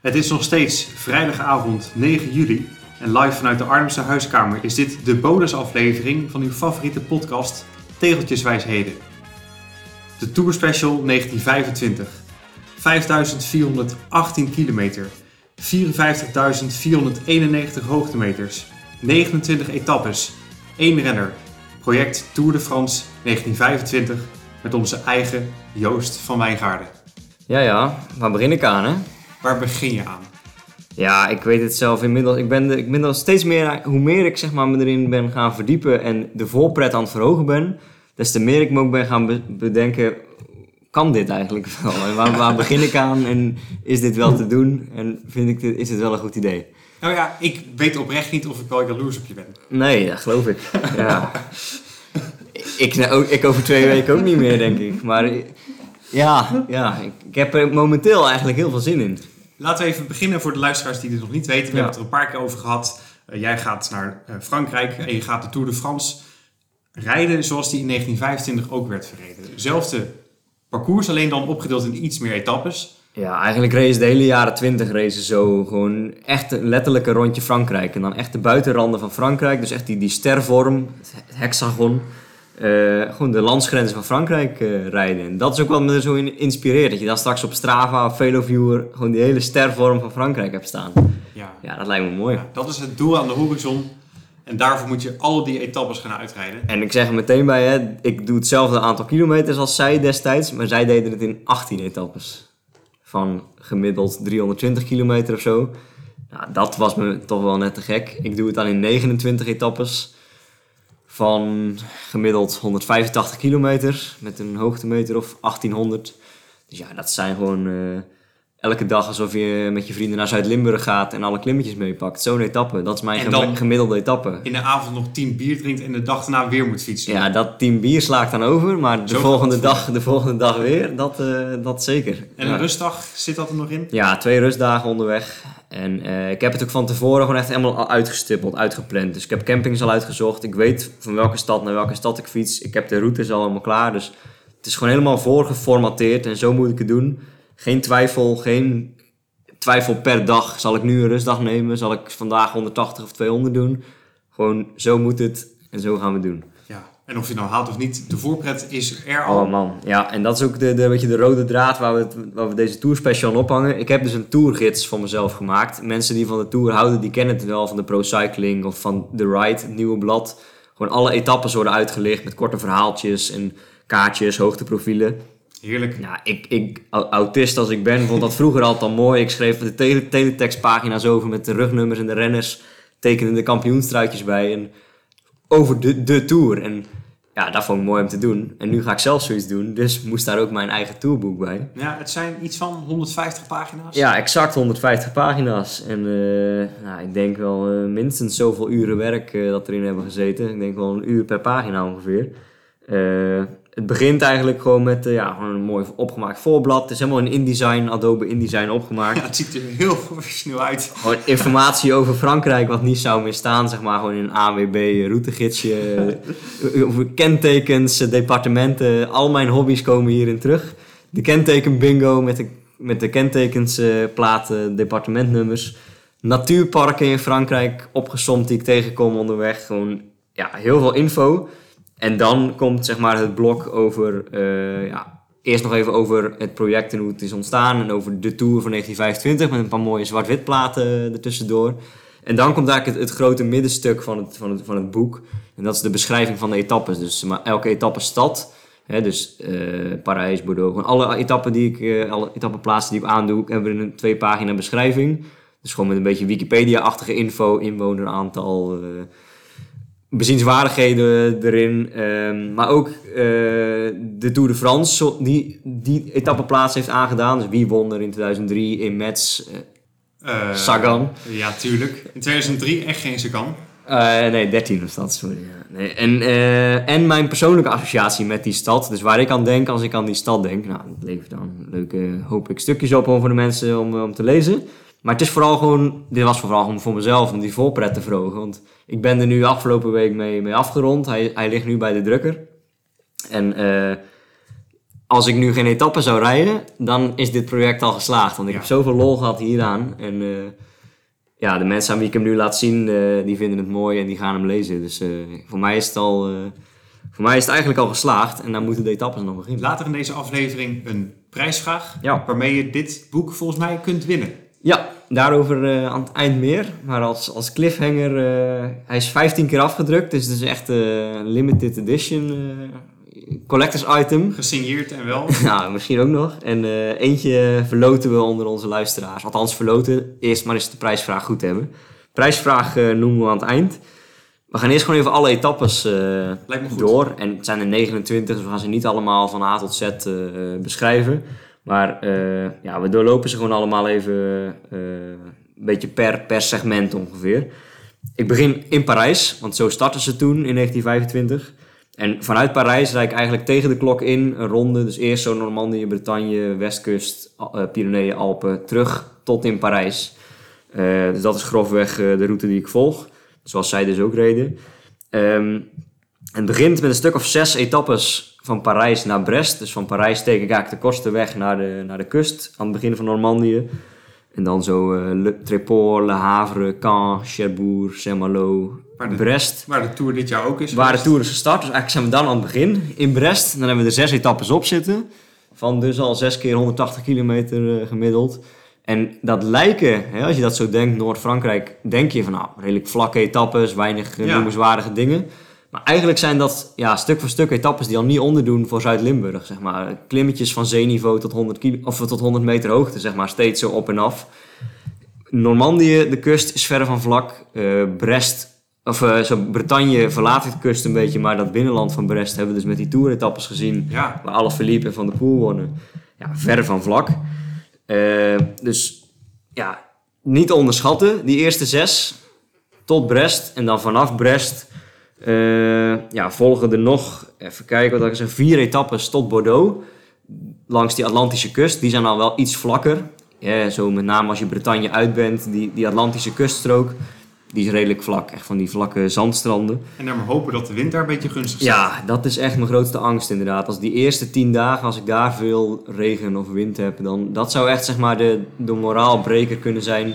Het is nog steeds vrijdagavond 9 juli en live vanuit de Arnhemse huiskamer is dit de bonusaflevering van uw favoriete podcast Tegeltjeswijsheden. De Tour Special 1925. 5418 kilometer, 54.491 hoogtemeters, 29 etappes, 1 renner. Project Tour de France 1925 met onze eigen Joost van Wijngaarden. Ja, ja. Waar begin ik aan, hè? Waar begin je aan? Ja, ik weet het zelf inmiddels. Ik ben, de, ik ben er steeds meer, hoe meer ik zeg maar, me erin ben gaan verdiepen en de voorpret aan het verhogen ben, des te meer ik me ook ben gaan be- bedenken, kan dit eigenlijk wel? En waar, waar begin ik aan? En is dit wel te doen? En vind ik dit, is dit wel een goed idee? Nou ja, ik weet oprecht niet of ik wel jaloers op je ben. Nee, dat geloof ik. Ja. ik, nou, ik over twee weken ook niet meer, denk ik. Maar ja, ja ik, heb er momenteel eigenlijk heel veel zin in. Laten we even beginnen voor de luisteraars die dit nog niet weten. We Ja. hebben het er een paar keer over gehad. Eh, jij gaat naar eh, Frankrijk en je gaat de Tour de France rijden zoals die in 1925 ook werd verreden. Hetzelfde parcours, alleen dan opgedeeld in iets meer etappes. Ja, eigenlijk race de hele jaren 20 racen zo. Gewoon echt een letterlijke rondje Frankrijk. En dan echt de buitenranden van Frankrijk. Dus echt die, die stervorm, het hexagon. Eh, gewoon de landsgrenzen van Frankrijk eh, rijden. En dat is ook wat me zo in inspireert. Dat je dan straks op Strava of Veloviewer gewoon die hele stervorm van Frankrijk hebt staan. Ja. Ja, dat lijkt me mooi. Ja, dat is het doel aan de horizon. En daarvoor moet je al die etappes gaan uitrijden. En ik zeg er meteen bij, hè, ik doe hetzelfde aantal kilometers als zij destijds, maar zij deden het in 18 etappes. Van gemiddeld 320 kilometer of zo. Nou, dat was me toch wel net te gek. Ik doe het dan in 29 etappes van gemiddeld 185 kilometer met een hoogtemeter of 1800. Dus ja, dat zijn gewoon eh, elke dag alsof je met je vrienden naar Zuid-Limburg gaat en alle klimmetjes meepakt. Zo'n etappe, dat is mijn En gem- dan- gemiddelde etappe. In de avond nog 10 bier drinkt en de dag daarna weer moet fietsen. Ja, dat team bier slaakt dan over, maar de, Zo volgende dag, de volgende dag weer, dat, eh, dat zeker. En ja. een rustdag, zit dat er nog in? Ja, twee rustdagen onderweg. En eh, ik heb het ook van tevoren gewoon echt helemaal al uitgestippeld, uitgepland. Dus ik heb campings al uitgezocht. Ik weet van welke stad naar welke stad ik fiets. Ik heb de routes al helemaal klaar. Dus het is gewoon helemaal voorgeformateerd en zo moet ik het doen. Geen twijfel, geen twijfel per dag. Zal ik nu een rustdag nemen? Zal ik vandaag 180 of 200 doen? Gewoon zo moet het en zo gaan we het doen. Ja. En of je het nou haalt of niet, de voorpret is er al. Oh man, ja, en dat is ook de, de, weet je, de rode draad waar we, het, waar we deze tour special aan ophangen. Ik heb dus een tourgids voor mezelf gemaakt. Mensen die van de tour houden, die kennen het wel van de Pro Cycling of van The Ride, het nieuwe blad. Gewoon alle etappes worden uitgelicht met korte verhaaltjes en kaartjes, hoogteprofielen. Heerlijk. Ja, ik, ik, au- autist als ik ben, vond dat vroeger altijd al mooi. Ik schreef de tele, teletextpagina's over met de rugnummers en de renners. Tekende de kampioenstruitjes bij. En over de, de Tour. En ja, dat vond ik mooi om te doen. En nu ga ik zelf zoiets doen. Dus moest daar ook mijn eigen tourboek bij. Ja, het zijn iets van 150 pagina's. Ja, exact 150 pagina's. En nou, ik denk wel eh, minstens zoveel uren werk eh, dat erin hebben gezeten. Ik denk wel een uur per pagina ongeveer. Het begint eigenlijk gewoon met eh, ja, gewoon een mooi opgemaakt voorblad. Het is helemaal in InDesign, Adobe InDesign opgemaakt. Ja, het ziet er heel professioneel uit. Gewoon informatie over Frankrijk wat niet zou meer staan, zeg maar. Gewoon in een ANWB routegidsje. eh, over kentekens, eh, departementen. Al mijn hobby's komen hierin terug. De kenteken bingo met de, met de kentekens, eh, platen, departementnummers. Natuurparken in Frankrijk opgesomd die ik tegenkom onderweg. Gewoon ja, heel veel info. En dan komt zeg maar het blok over, eh, ja, eerst nog even over het project en hoe het is ontstaan. En over de Tour van 1925 met een paar mooie zwart-wit platen ertussendoor. En dan komt eigenlijk het, grote middenstuk van het, van, het, van het boek. En dat is de beschrijving van de etappes. Dus maar elke etappe stad. Hè, dus eh, Parijs, Bordeaux. Alle etappen die ik, etappeplaatsen die ik aandoe, hebben een twee pagina beschrijving. Dus gewoon met een beetje Wikipedia-achtige info, inwoneraantal, bezienswaardigheden erin. Ehm, maar ook eh, de Tour de France, die, die etappeplaats heeft aangedaan. Dus wie won er in 2003 in Metz? Eh, Sagan. Ja, tuurlijk. In 2003 echt geen Sagan. Eh, nee, 13 was dat, sorry. Ja. Nee. En, en mijn persoonlijke associatie met die stad. Dus waar ik aan denk als ik aan die stad denk. Nou, dat levert dan leuke, hoop ik, stukjes op om voor de mensen om, om te lezen. Maar het is vooral gewoon, dit was vooral gewoon voor mezelf om die voorpret te verhogen. Want ik ben er nu afgelopen week mee, mee afgerond. Hij, hij ligt nu bij de drukker. En eh, als ik nu geen etappe zou rijden, dan is dit project al geslaagd. Want ik Ja. heb zoveel lol gehad hieraan. En eh, ja, de mensen aan wie ik hem nu laat zien, eh, die vinden het mooi en die gaan hem lezen. Dus voor mij is het al... voor mij is het eigenlijk al geslaagd en dan moeten de etappes nog beginnen. Later in deze aflevering een prijsvraag Ja. waarmee je dit boek volgens mij kunt winnen. Ja, daarover eh, aan het eind meer. Maar als, als cliffhanger, eh, hij is 15 keer afgedrukt. Dus het is echt een limited edition eh, collectors item. Gesigneerd en wel. nou, misschien ook nog. En eh, eentje verloten we onder onze luisteraars. Althans verloten, eerst maar eens de prijsvraag goed hebben. Prijsvraag eh, noemen we aan het eind. We gaan eerst gewoon even alle etappes eh, Lijkt me goed. door. En het zijn er 29, dus we gaan ze niet allemaal van A tot Z eh, eh, beschrijven. Maar eh, ja, we doorlopen ze gewoon allemaal even eh, een beetje per, per segment ongeveer. Ik begin in Parijs, want zo startten ze toen in 1925. En vanuit Parijs rijd ik eigenlijk tegen de klok in een ronde. Dus eerst zo Normandië, Bretagne, Westkust, uh, Pyreneeën, Alpen, terug tot in Parijs. Dus dat is grofweg de route die ik volg. Zoals zij dus ook reden. Um, het begint met een stuk of zes etappes van Parijs naar Brest. Dus van Parijs steek ik eigenlijk de kortste weg naar de, naar de kust. Aan het begin van Normandië. En dan zo uh, Le Tréport, Le Havre, Caen, Cherbourg, Saint-Malo, Brest. Waar de Tour dit jaar ook is. Waar de Tour is gestart. Dus eigenlijk zijn we dan aan het begin in Brest. Dan hebben we er zes etappes op zitten. Van dus al zes keer 180 kilometer uh, gemiddeld. En dat lijken, hè, als je dat zo denkt, Noord-Frankrijk, denk je van nou, redelijk vlakke etappes, weinig uh, Ja. noemenswaardige dingen. Maar eigenlijk zijn dat ja, stuk voor stuk etappes die al niet onderdoen voor Zuid-Limburg. Zeg maar. Klimmetjes van zeeniveau tot 100, kilo, of tot 100 meter hoogte, zeg maar, steeds zo op en af. Normandië, de kust, is verre van vlak. Uh, Brest, of uh, zo Bretagne verlaat de kust een beetje, maar dat binnenland van Brest hebben we dus met die toeretappes gezien. Ja. Waar alle Philippe en Van der Poel wonnen. Ja, verre van vlak. Uh, dus ja, niet te onderschatten, die eerste zes tot Brest. En dan vanaf Brest ja, volgen er nog, even kijken wat ik zeg, vier etappes tot Bordeaux. Langs die Atlantische kust. Die zijn al wel iets vlakker. Ja, zo met name als je Bretagne uit bent, die, die Atlantische kuststrook. Die is redelijk vlak, echt van die vlakke zandstranden. En dan maar hopen dat de wind daar een beetje gunstig is. Ja, dat is echt mijn grootste angst inderdaad. Als die eerste tien dagen, als ik daar veel regen of wind heb, dan dat zou echt zeg maar de, de moraalbreker kunnen zijn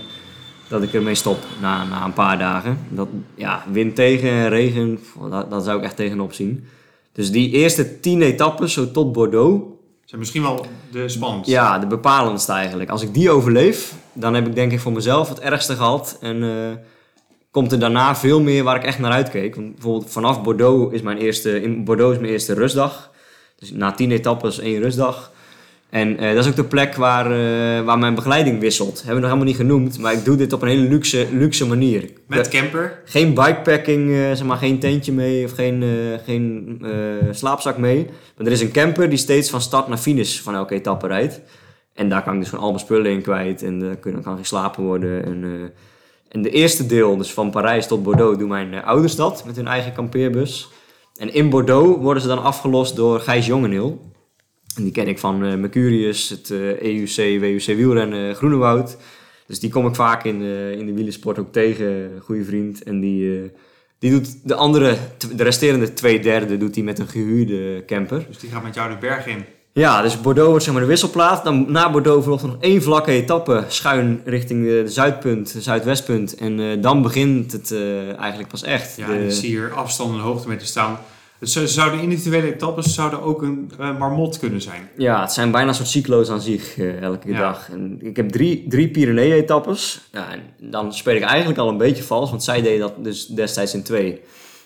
dat ik ermee stop na, na een paar dagen. Dat, ja, wind tegen en regen, dat, dat zou ik echt tegenop zien. Dus die eerste tien etappes, zo tot Bordeaux. Zijn misschien wel de spannendste. Ja, de bepalendste eigenlijk. Als ik die overleef, dan heb ik denk ik voor mezelf het ergste gehad. En uh, komt er daarna veel meer waar ik echt naar uitkeek. Want bijvoorbeeld vanaf Bordeaux is mijn eerste, in Bordeaux is mijn eerste rustdag. Dus na tien etappes één rustdag. En uh, dat is ook de plek waar, uh, waar mijn begeleiding wisselt. Hebben we nog helemaal niet genoemd, maar ik doe dit op een hele luxe, luxe manier. Met camper? Geen bikepacking, uh, zeg maar, geen tentje mee of geen, geen slaapzak mee. Maar er is een camper die steeds van start naar finish van elke etappe rijdt. En daar kan ik dus gewoon al mijn spullen in kwijt en dan kan, kan geslapen worden. En, en de eerste deel, dus van Parijs tot Bordeaux, doen mijn ouders dat met hun eigen kampeerbus. En in Bordeaux worden ze dan afgelost door Gijs Jongeneel. En die ken ik van uh, Mercurius, het EUC, WUC wielrennen Groenewoud. Dus die kom ik vaak in, in de wielersport ook tegen, goede vriend. En die, die doet de andere, de resterende twee derde doet hij met een gehuurde camper. Dus die gaat met jou de berg in? Ja, dus Bordeaux wordt zeg maar de wisselplaats. Dan na Bordeaux volgt nog één vlakke etappe schuin richting de, zuidpunt, de zuidwestpunt. En dan begint het eigenlijk pas echt. Ja, de... en zie hier afstanden en hoogtemeters staan. Dus zouden individuele etappes zouden ook een uh, marmot kunnen zijn. Ja, het zijn bijna een soort cyclo's aan zich uh, elke ja. dag. En ik heb drie, drie Pyrenee-etappes. Ja, en dan speel ik eigenlijk al een beetje vals, want zij deden dat dus destijds in twee.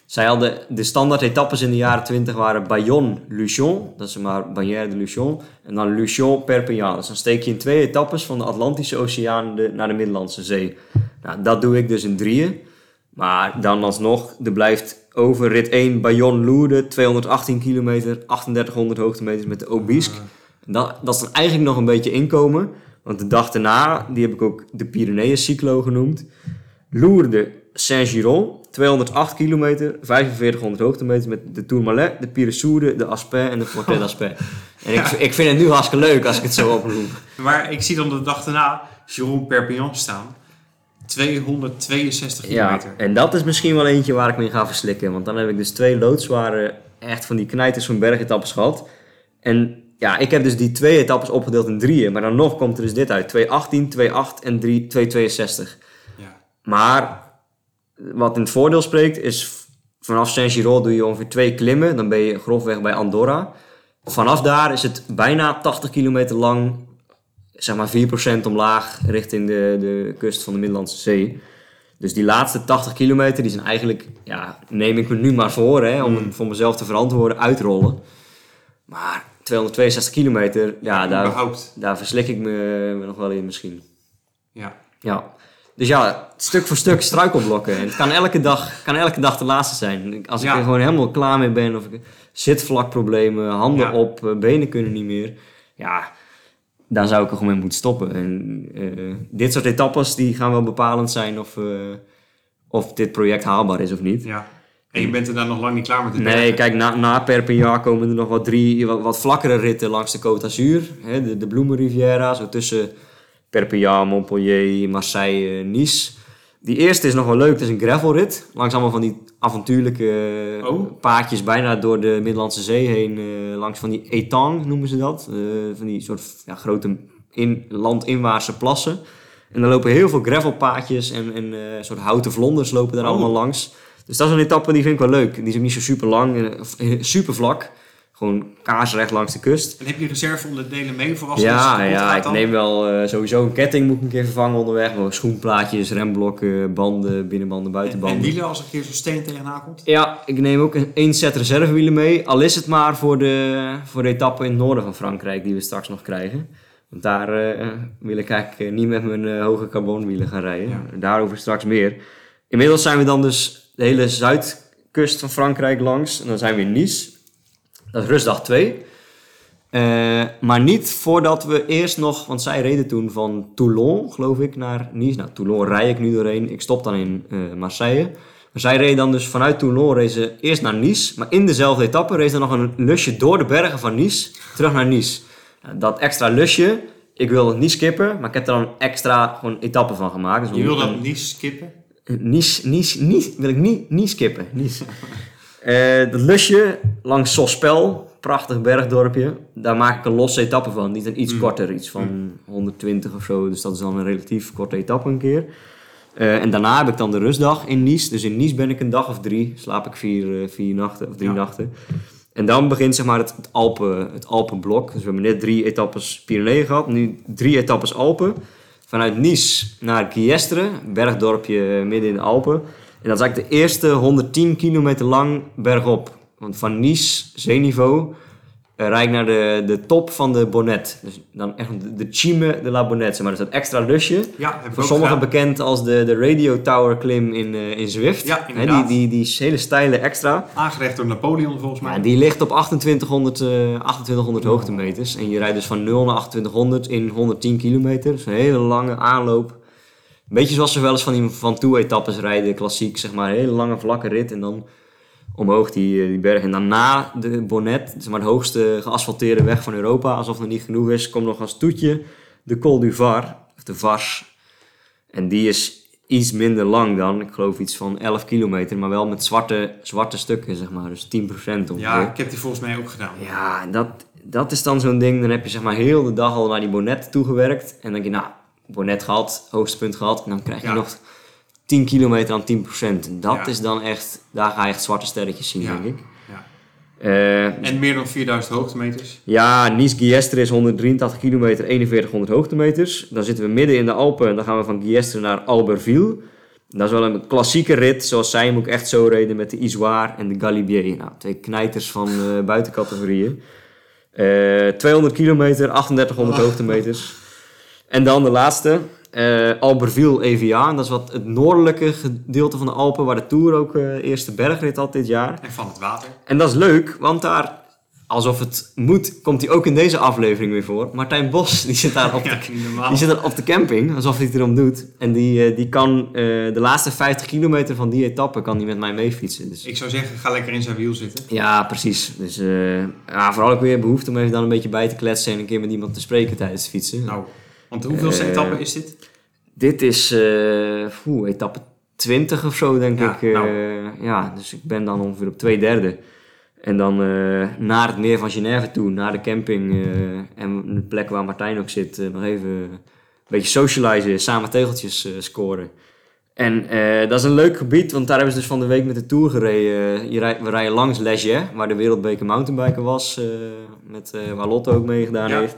Zij hadden de standaard etappes in de jaren 20 waren Bayonne-Luchon, dat is maar Bagnères de Luchon, en dan Luchon-Perpignan. Dus dan steek je in twee etappes van de Atlantische Oceaan de, naar de Middellandse Zee. Nou, dat doe ik dus in drieën. Maar dan alsnog, er blijft over rit 1 Bayonne-Lourdes, 218 kilometer, 3800 hoogtemeters met de Obisque. Dat, dat is dan eigenlijk nog een beetje inkomen. Want de dag daarna, die heb ik ook de Pyreneeën-cyclo genoemd. Lourdes Saint-Giron, 208 kilometer, 4500 hoogtemeters met de Tourmalet, de Piresoude, de Aspin en de Fortet d'Aspin. En ja. ik, ik vind het nu hartstikke leuk als ik het zo opnoem. Maar ik zie dan de dag daarna Jérôme Perpignan staan. 262 ja, kilometer. en dat is misschien wel eentje waar ik me in ga verslikken. Want dan heb ik dus twee loodzware, echt van die knijters van bergetappes gehad. En ja, ik heb dus die twee etappes opgedeeld in drieën. Maar dan nog komt er dus dit uit. 218, 28 en 3, 262. Ja. Maar wat in het voordeel spreekt is... Vanaf Saint-Giraud doe je ongeveer twee klimmen. Dan ben je grofweg bij Andorra. Vanaf daar is het bijna 80 kilometer lang. Zeg maar 4% omlaag richting de, de kust van de Middellandse Zee. Dus die laatste 80 kilometer, die zijn eigenlijk, ja, neem ik me nu maar voor, hè, om het voor mezelf te verantwoorden, uitrollen. Maar 262 kilometer, ja, daar, daar verslik ik me, me nog wel in misschien. Ja. Ja. Dus ja, stuk voor stuk struikelblokken. En het kan elke dag, kan elke dag de laatste zijn. Als ik Ja. er gewoon helemaal klaar mee ben, of ik zitvlakproblemen, handen Ja. op, eh, benen kunnen niet meer. Ja, dan zou ik er gewoon mee moeten stoppen. En eh, dit soort etappes die gaan wel bepalend zijn of, eh, of dit project haalbaar is of niet. ja. En je bent er dan nog lang niet klaar met de Nee, bergen. kijk, na, na Perpignan komen er nog wat drie wat, wat vlakkere ritten langs de Côte d'Azur. Hè, de, de Bloemenriviera, zo tussen Perpignan, Montpellier, Marseille, Nice. Die eerste is nog wel leuk, het is een gravelrit. Langs allemaal van die avontuurlijke eh, Oh. paadjes bijna door de Middellandse Zee heen. eh, langs van die etang noemen ze dat. Eh, van die soort ja, grote in, landinwaartse plassen. En dan lopen heel veel gravelpaadjes en, en eh, soort houten vlonders lopen daar Oh. allemaal langs. Dus dat is een etappe die vind ik wel leuk. Die is ook niet zo super lang, super vlak. Gewoon kaarsrecht langs de kust. En heb je reserveonderdelen mee voor als Ja, ja ik dan? neem wel eh, sowieso een ketting moet ik een keer vervangen onderweg. Maar schoenplaatjes, remblokken, banden, binnenbanden, En, buitenbanden. en wielen als er een keer zo'n steen tegenaan komt? Ja, ik neem ook een, één set reservewielen mee. Al is het maar voor de, voor de etappe in het noorden van Frankrijk die we straks nog krijgen. Want daar eh, wil ik eigenlijk eh, niet met mijn hoge carbonwielen gaan rijden. Ja. Daarover straks meer. Inmiddels zijn we dan dus de hele zuidkust van Frankrijk langs. En dan zijn we in Nice. Dat is rustdag 2. Eh, maar niet voordat we eerst nog, want zij reden toen van Toulon, geloof ik, naar Nice. Nou, Toulon rij ik nu doorheen. Ik stop dan in eh, Marseille. Maar zij reden dan dus vanuit Toulon ze eerst naar Nice. Maar in dezelfde etappe reed ze nog een lusje door de bergen van Nice terug naar Nice. Nou, dat extra lusje, ik wil het niet skippen, maar ik heb er dan extra gewoon etappen van gemaakt. Dus Je wil dat niet skippen? Nice, Nice, Nice, wil ik niet, niet skippen. Nice. Eh, dat lusje langs Sospel, prachtig bergdorpje. Daar maak ik een losse etappe van. Is dan iets Mm. korter, iets van 120 of zo. Dus dat is dan een relatief korte etappe een keer. Eh, en daarna heb ik dan de rustdag in Nice. Dus in Nice ben ik een dag of drie. Slaap ik vier, eh, vier nachten of drie Ja. nachten. En dan begint zeg maar het, het, Alpen, het Alpenblok. Dus we hebben net drie etappes Pyreneeën gehad. Nu drie etappes Alpen. Vanuit Nice naar Giestre, bergdorpje midden in de Alpen. En dat is eigenlijk de eerste 110 kilometer lang bergop. Want van Nice, zeeniveau, rijd ik naar de, de top van de Bonnet. Dus dan echt de, de Cime de la Bonnet. Zeg maar. Dus dat extra lusje. Ja, Voor sommigen gedaan. bekend als de, de Radio Tower klim in, eh, in Zwift. Ja, inderdaad. die, die, die hele steile extra. Aangerecht door Napoleon volgens mij. Ja, die ligt op 2800, eh 2800 hoogtemeters. En je rijdt dus van 0 naar 2800 in 110 kilometer. Dus een hele lange aanloop. Een beetje zoals ze wel eens van die Van Toe-etappes rijden, klassiek, zeg maar. Een hele lange vlakke rit en dan omhoog die, eh, die berg. En daarna de Bonnet, zeg maar de hoogste geasfalteerde weg van Europa. Alsof het niet genoeg is, komt nog als toetje de Col du Var, of de Vars. En die is iets minder lang dan, ik geloof iets van 11 kilometer, maar wel met zwarte, zwarte stukken, zeg maar. Dus 10% ongeveer. Ja, ik heb die volgens mij ook gedaan. Ja, dat, dat is dan zo'n ding. Dan heb je zeg maar heel de dag al naar die bonnet toegewerkt. En dan denk je, nou, bonnet gehad, hoogste punt gehad. En dan krijg je Ja. nog 10 kilometer aan 10%. En dat Ja. is dan echt, daar ga je echt zwarte sterretjes zien, Ja. denk ik. Eh, En meer dan 4000 hoogtemeters. ja, Nice-Giestre is 183 kilometer, 4100 hoogtemeters. Dan zitten we midden in de Alpen en dan gaan we van Giestre naar Albertville. Dat is wel een klassieke rit, zoals zij hem ook echt zo reden met de Isoire en de Galibier. Nou, twee knijters van eh, buitencategorieën. Eh 200 kilometer, 3800 Oh. hoogtemeters. En dan de laatste, eh Albertville-Evian. Dat is wat het noordelijke gedeelte van de Alpen, waar de Tour ook de eerste bergrit had dit jaar. En van het water. En dat is leuk, want daar, alsof het moet, komt hij ook in deze aflevering weer voor. Martijn Bos, die zit daar op de, Ja, die zit daar op de camping, alsof hij het erom doet. En die, eh, die kan de laatste 50 kilometer van die etappe kan die met mij meefietsen. Dus, Ik zou zeggen, ga lekker in zijn wiel zitten. ja, precies. Dus ja, vooral ook weer behoefte om even dan een beetje bij te kletsen en een keer met iemand te spreken tijdens het fietsen. Nou, want hoeveelste Eh, etappe is dit? Dit is oeh, etappe 20 of zo, denk Ja, ik. eh, nou. ja, dus ik ben dan ongeveer op twee derde. En dan naar het meer van Genève toe, naar de camping en de plek waar Martijn ook zit, nog even een beetje socializen, samen tegeltjes scoren. En dat is een leuk gebied, want daar hebben ze dus van de week met de Tour gereden. Je rij- we rijden langs Leger, waar de wereldbeker mountainbiken was, met, waar Lotte ook meegedaan Ja. heeft.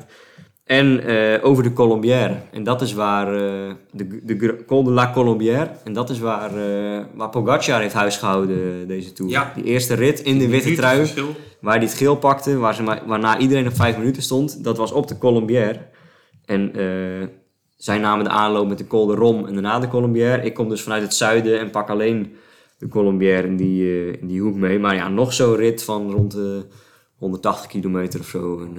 En eh, over de Colombière. En dat is waar, eh, de, de Col de la Colombière, en dat is waar, eh waar Pogacar heeft huisgehouden deze Tour. Ja. Die eerste rit in de witte trui. Waar hij het geel pakte, waar ze waarna iedereen op vijf minuten stond, dat was op de Colombière. En zij namen de aanloop met de Col de Rom en daarna de Colombière. Ik kom dus vanuit het zuiden en pak alleen de Colombière in die, in die hoek mee. Maar ja, nog zo'n rit van rond de 180 kilometer of zo. En,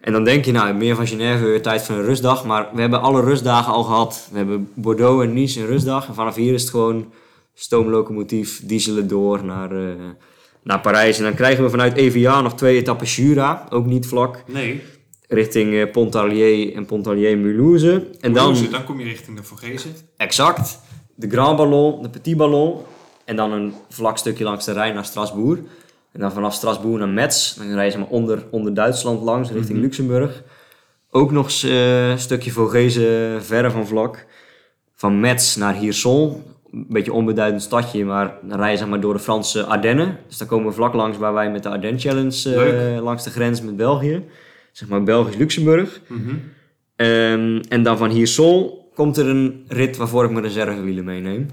en dan denk je, nou, meer van Genève, weer tijd voor een rustdag. Maar we hebben alle rustdagen al gehad. We hebben Bordeaux en Nice een rustdag. En vanaf hier is het gewoon stoomlocomotief, dieselen door naar, eh, naar Parijs. En dan krijgen we vanuit Evian nog twee etappes Jura, ook niet vlak, Nee, richting eh, Pontarlier en Pontarlier-Mulhouse. En dan, dan... dan kom je richting de Vogezen. exact, de Grand Ballon, de Petit Ballon. En dan een vlak stukje langs de Rijn naar Strasbourg. En dan vanaf Strasbourg naar Metz. Dan rijden ze maar onder, onder Duitsland langs, richting Luxemburg. Ook nog eh, een stukje Vogezen verre van vlak. Van Metz naar Hirson. Een beetje onbeduidend stadje, maar dan rijden ze zeg maar door de Franse Ardennen. Dus daar komen we vlak langs waar wij met de Ardennen Challenge eh, langs de grens met België. Zeg maar Belgisch-Luxemburg. Mhm. Ehm, en dan van Hirson komt er een rit waarvoor ik mijn reservewielen meeneem.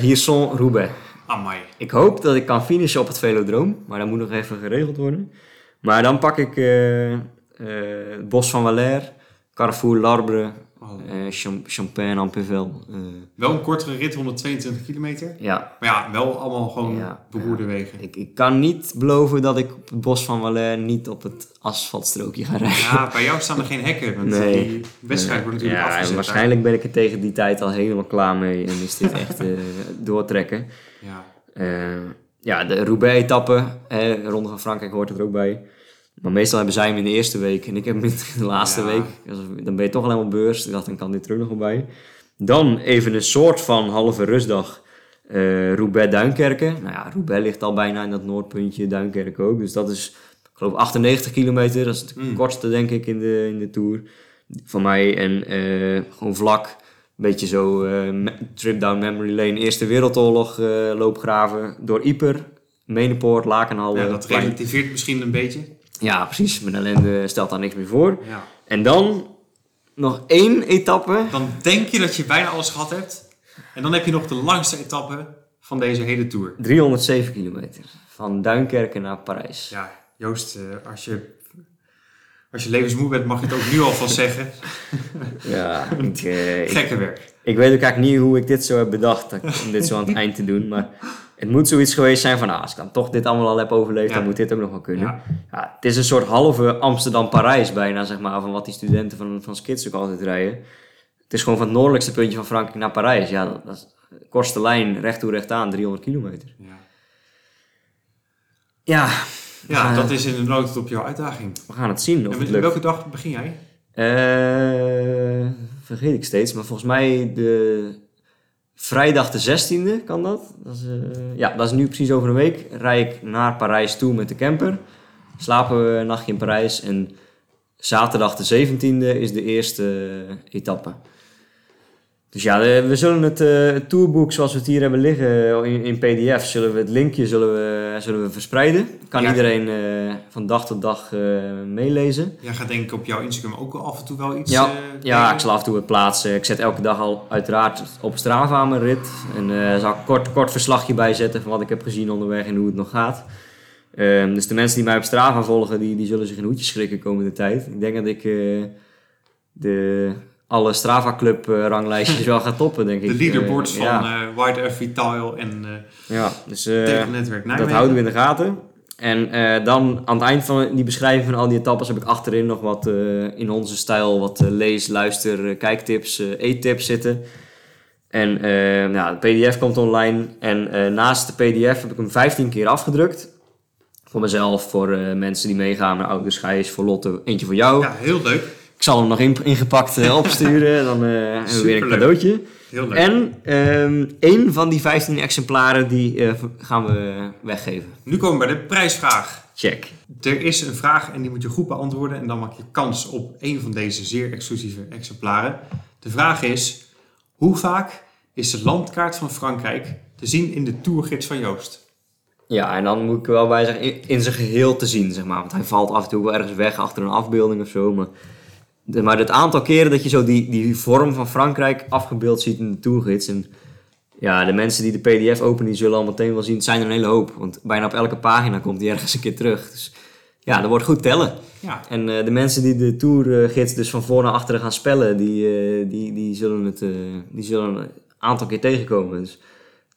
Hier- Roubaix. Amai. Ik hoop dat ik kan finishen op het Velodroom, maar dat moet nog even geregeld worden. Maar dan pak ik het Bos van Valère, Carrefour l'Arbre, Oh. eh, Cham- Champagne en Pével. eh, Wel een kortere rit, 122 kilometer. ja, Maar ja, wel allemaal gewoon Ja, beroerde ja. wegen. ik, ik kan niet beloven dat ik op het Bos van Valère niet op het asfaltstrookje ga rijden. Ja, bij jou staan er geen hekken. Want Nee. die wedstrijd wordt natuurlijk ja, en afgezet. waarschijnlijk ben ik er tegen die tijd al helemaal klaar mee en is dit echt eh, doortrekken. Ja. Ja, de Roubaix-etappe, eh, Ronde van Frankrijk hoort er ook bij. Maar meestal hebben zij hem in de eerste week en ik heb hem in de laatste Ja. week. Dus dan ben je toch alleen maar beurs. Ik dacht, dan kan dit terug nog wel bij. Dan even een soort van halve rustdag. eh Roubaix-Duinkerken. Nou ja, Roubaix ligt al bijna in dat noordpuntje, Duinkerken ook. Dus dat is, ik geloof, 98 kilometer. Dat is het Mm. kortste, denk ik, in de, in de Tour. Van mij. En eh, gewoon vlak. Beetje zo eh, trip down memory lane. Eerste Wereldoorlog loopgraven. Door Ieper, Menepoort, Lakenhallen. ja, dat relativeert misschien een beetje. Ja, precies. Mijn ellende stelt daar niks meer voor. Ja. En dan nog één etappe. Dan denk je dat je bijna alles gehad hebt. En dan heb je nog de langste etappe van deze hele Tour. 307 kilometer. Van Duinkerken naar Parijs. Ja, Joost, eh, als je, als je levensmoe bent, mag je het ook nu alvast zeggen. Ja, ik, eh, ik, Gekke werk. ik weet ook eigenlijk niet hoe ik dit zo heb bedacht. ik- Om dit zo aan het eind te doen. Maar het moet zoiets geweest zijn van... Ah, als ik dan toch dit allemaal al heb overleefd, Ja. dan moet dit ook nog wel kunnen. Ja. Ja, het is een soort halve Amsterdam-Parijs bijna, zeg maar. Van wat die studenten van, van Skits ook altijd rijden. Het is gewoon van het noordelijkste puntje van Frankrijk naar Parijs. Ja, dat, dat is de kortste lijn, recht toe recht aan, 300 kilometer. Ja, Ja, ja Eh, dat is in de nood op jouw uitdaging. we gaan het zien of En het lukt. welke dag begin jij? Eh, vergeet ik steeds, maar volgens mij de vrijdag de 16e kan dat. dat is, eh, ja, dat is nu precies over een week. Rij ik naar Parijs toe met de camper. Slapen we een nachtje in Parijs en zaterdag de 17e is de eerste etappe. Dus ja, de- we zullen het eh, het tourboek zoals we het hier hebben liggen in, in pdf, zullen we het linkje zullen we, zullen we verspreiden. Kan Ja. iedereen eh, van dag tot dag eh, meelezen. Jij gaat denk ik op jouw Instagram ook af en toe wel iets... Ja, eh, ja, ik zal af en toe wat plaatsen. Ik zet elke dag al uiteraard op Strava mijn rit. En eh zal ik kort, kort verslagje bijzetten van wat ik heb gezien onderweg en hoe het nog gaat. Ehm, dus de mensen die mij op Strava volgen, die, die zullen zich een hoedje schrikken komende tijd. Ik denk dat ik eh, de, alle Strava Club eh, ranglijstjes wel ga toppen, denk ik. De leaderboards Eh, van ja, eh White Earth Vital en ja, dus Nijmegen. dat houden we in de gaten. En dan aan het eind van die beschrijving van al die etappes heb ik achterin nog wat in onze stijl wat lees, luister, kijktips, eettips zitten. En nou, de pdf komt online en naast de pdf heb ik hem 15 keer afgedrukt. Voor mezelf, voor mensen die meegaan, mijn ouders, Gijs, voor Lotte, eentje voor jou. Ja, heel leuk. Ik zal hem nog in, ingepakt eh, opsturen. Dan eh, hebben we weer een cadeautje. Heel leuk. En ehm één van die 15 exemplaren die eh, gaan we weggeven. Nu komen we bij de prijsvraag. Check. Er is een vraag en die moet je goed beantwoorden en dan maak je kans op een van deze zeer exclusieve exemplaren. De vraag is, hoe vaak is de landkaart van Frankrijk te zien in de tourgids van Joost? Ja, en dan moet ik er wel bij zeggen, in, in zijn geheel te zien, zeg maar. Want hij valt af en toe wel ergens weg achter een afbeelding of zo. Maar, de, maar het aantal keren dat je zo die, die vorm van Frankrijk afgebeeld ziet in de tourgids. En ja, de mensen die de pdf openen, die zullen al meteen wel zien, het zijn er een hele hoop. Want bijna op elke pagina komt die ergens een keer terug. Dus ja, dat wordt goed tellen. Ja, En eh, de mensen die de tourgids dus van voor naar achteren gaan spellen, die, eh, die, die, zullen het eh, die zullen een aantal keer tegenkomen. Dus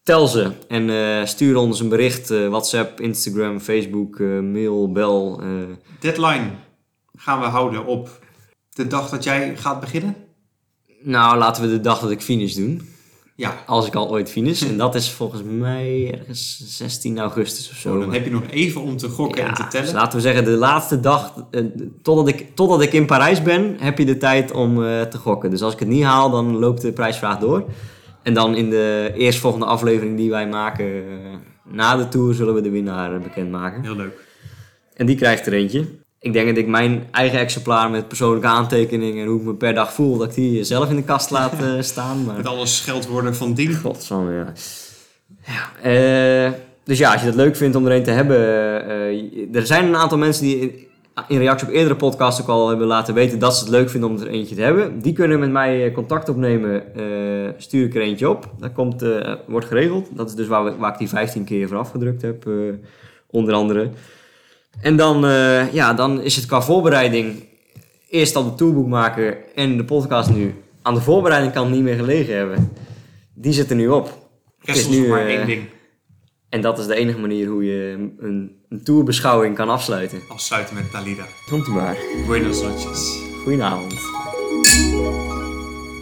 tel ze en stuur ons een bericht. WhatsApp, Instagram, Facebook, mail, bel. deadline gaan we houden op de dag dat jij gaat beginnen. nou, laten we de dag dat ik finish doen. Ja, Als ik al ooit finish. en dat is volgens mij ergens 16 augustus of zo. zo, dan heb je nog even om te gokken en te Ja, tellen. dus laten we zeggen, de laatste dag, eh, totdat, ik, totdat ik in Parijs ben, heb je de tijd om eh, te gokken. Dus als ik het niet haal, dan loopt de prijsvraag door. En dan in de eerstvolgende aflevering die wij maken eh, na de tour, zullen we de winnaar bekendmaken. Heel leuk. En die krijgt er eentje. Ik denk dat ik mijn eigen exemplaar met persoonlijke aantekeningen en hoe ik me per dag voel, dat ik die zelf in de kast laat eh, staan. Maar... Met alle scheldwoorden van dien. Godsamme, ja. ja eh, dus ja, als je het leuk vindt om er een te hebben. eh, er zijn een aantal mensen die in, in reactie op eerdere podcasts ook al hebben laten weten dat ze het leuk vinden om er eentje te hebben. Die kunnen met mij eh, contact opnemen. eh, stuur ik er eentje op. Dat komt, eh, wordt geregeld. Dat is dus waar, we, waar ik die 15 keer voor afgedrukt heb, eh, onder andere. En dan, eh, ja, dan is het qua voorbereiding eerst al de tourboek maken en de podcast nu. Aan de voorbereiding kan het niet meer gelegen hebben. Die zit er nu op. Rest is nu, maar eh, één ding. En dat is de enige manier hoe je een, een tourbeschouwing kan afsluiten. Afsluiten met Dalida. Komt u maar. Buenas noches. Goedenavond.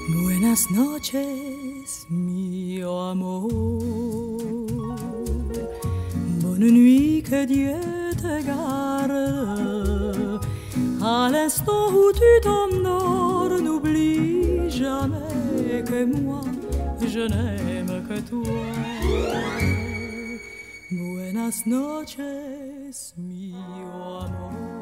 Buenas noches, mio amor. Bonne nuit, que Dieu te. À l'instant où tu t'endors, n'oublie jamais que moi, je n'aime que toi. Buenas noches, mio amor.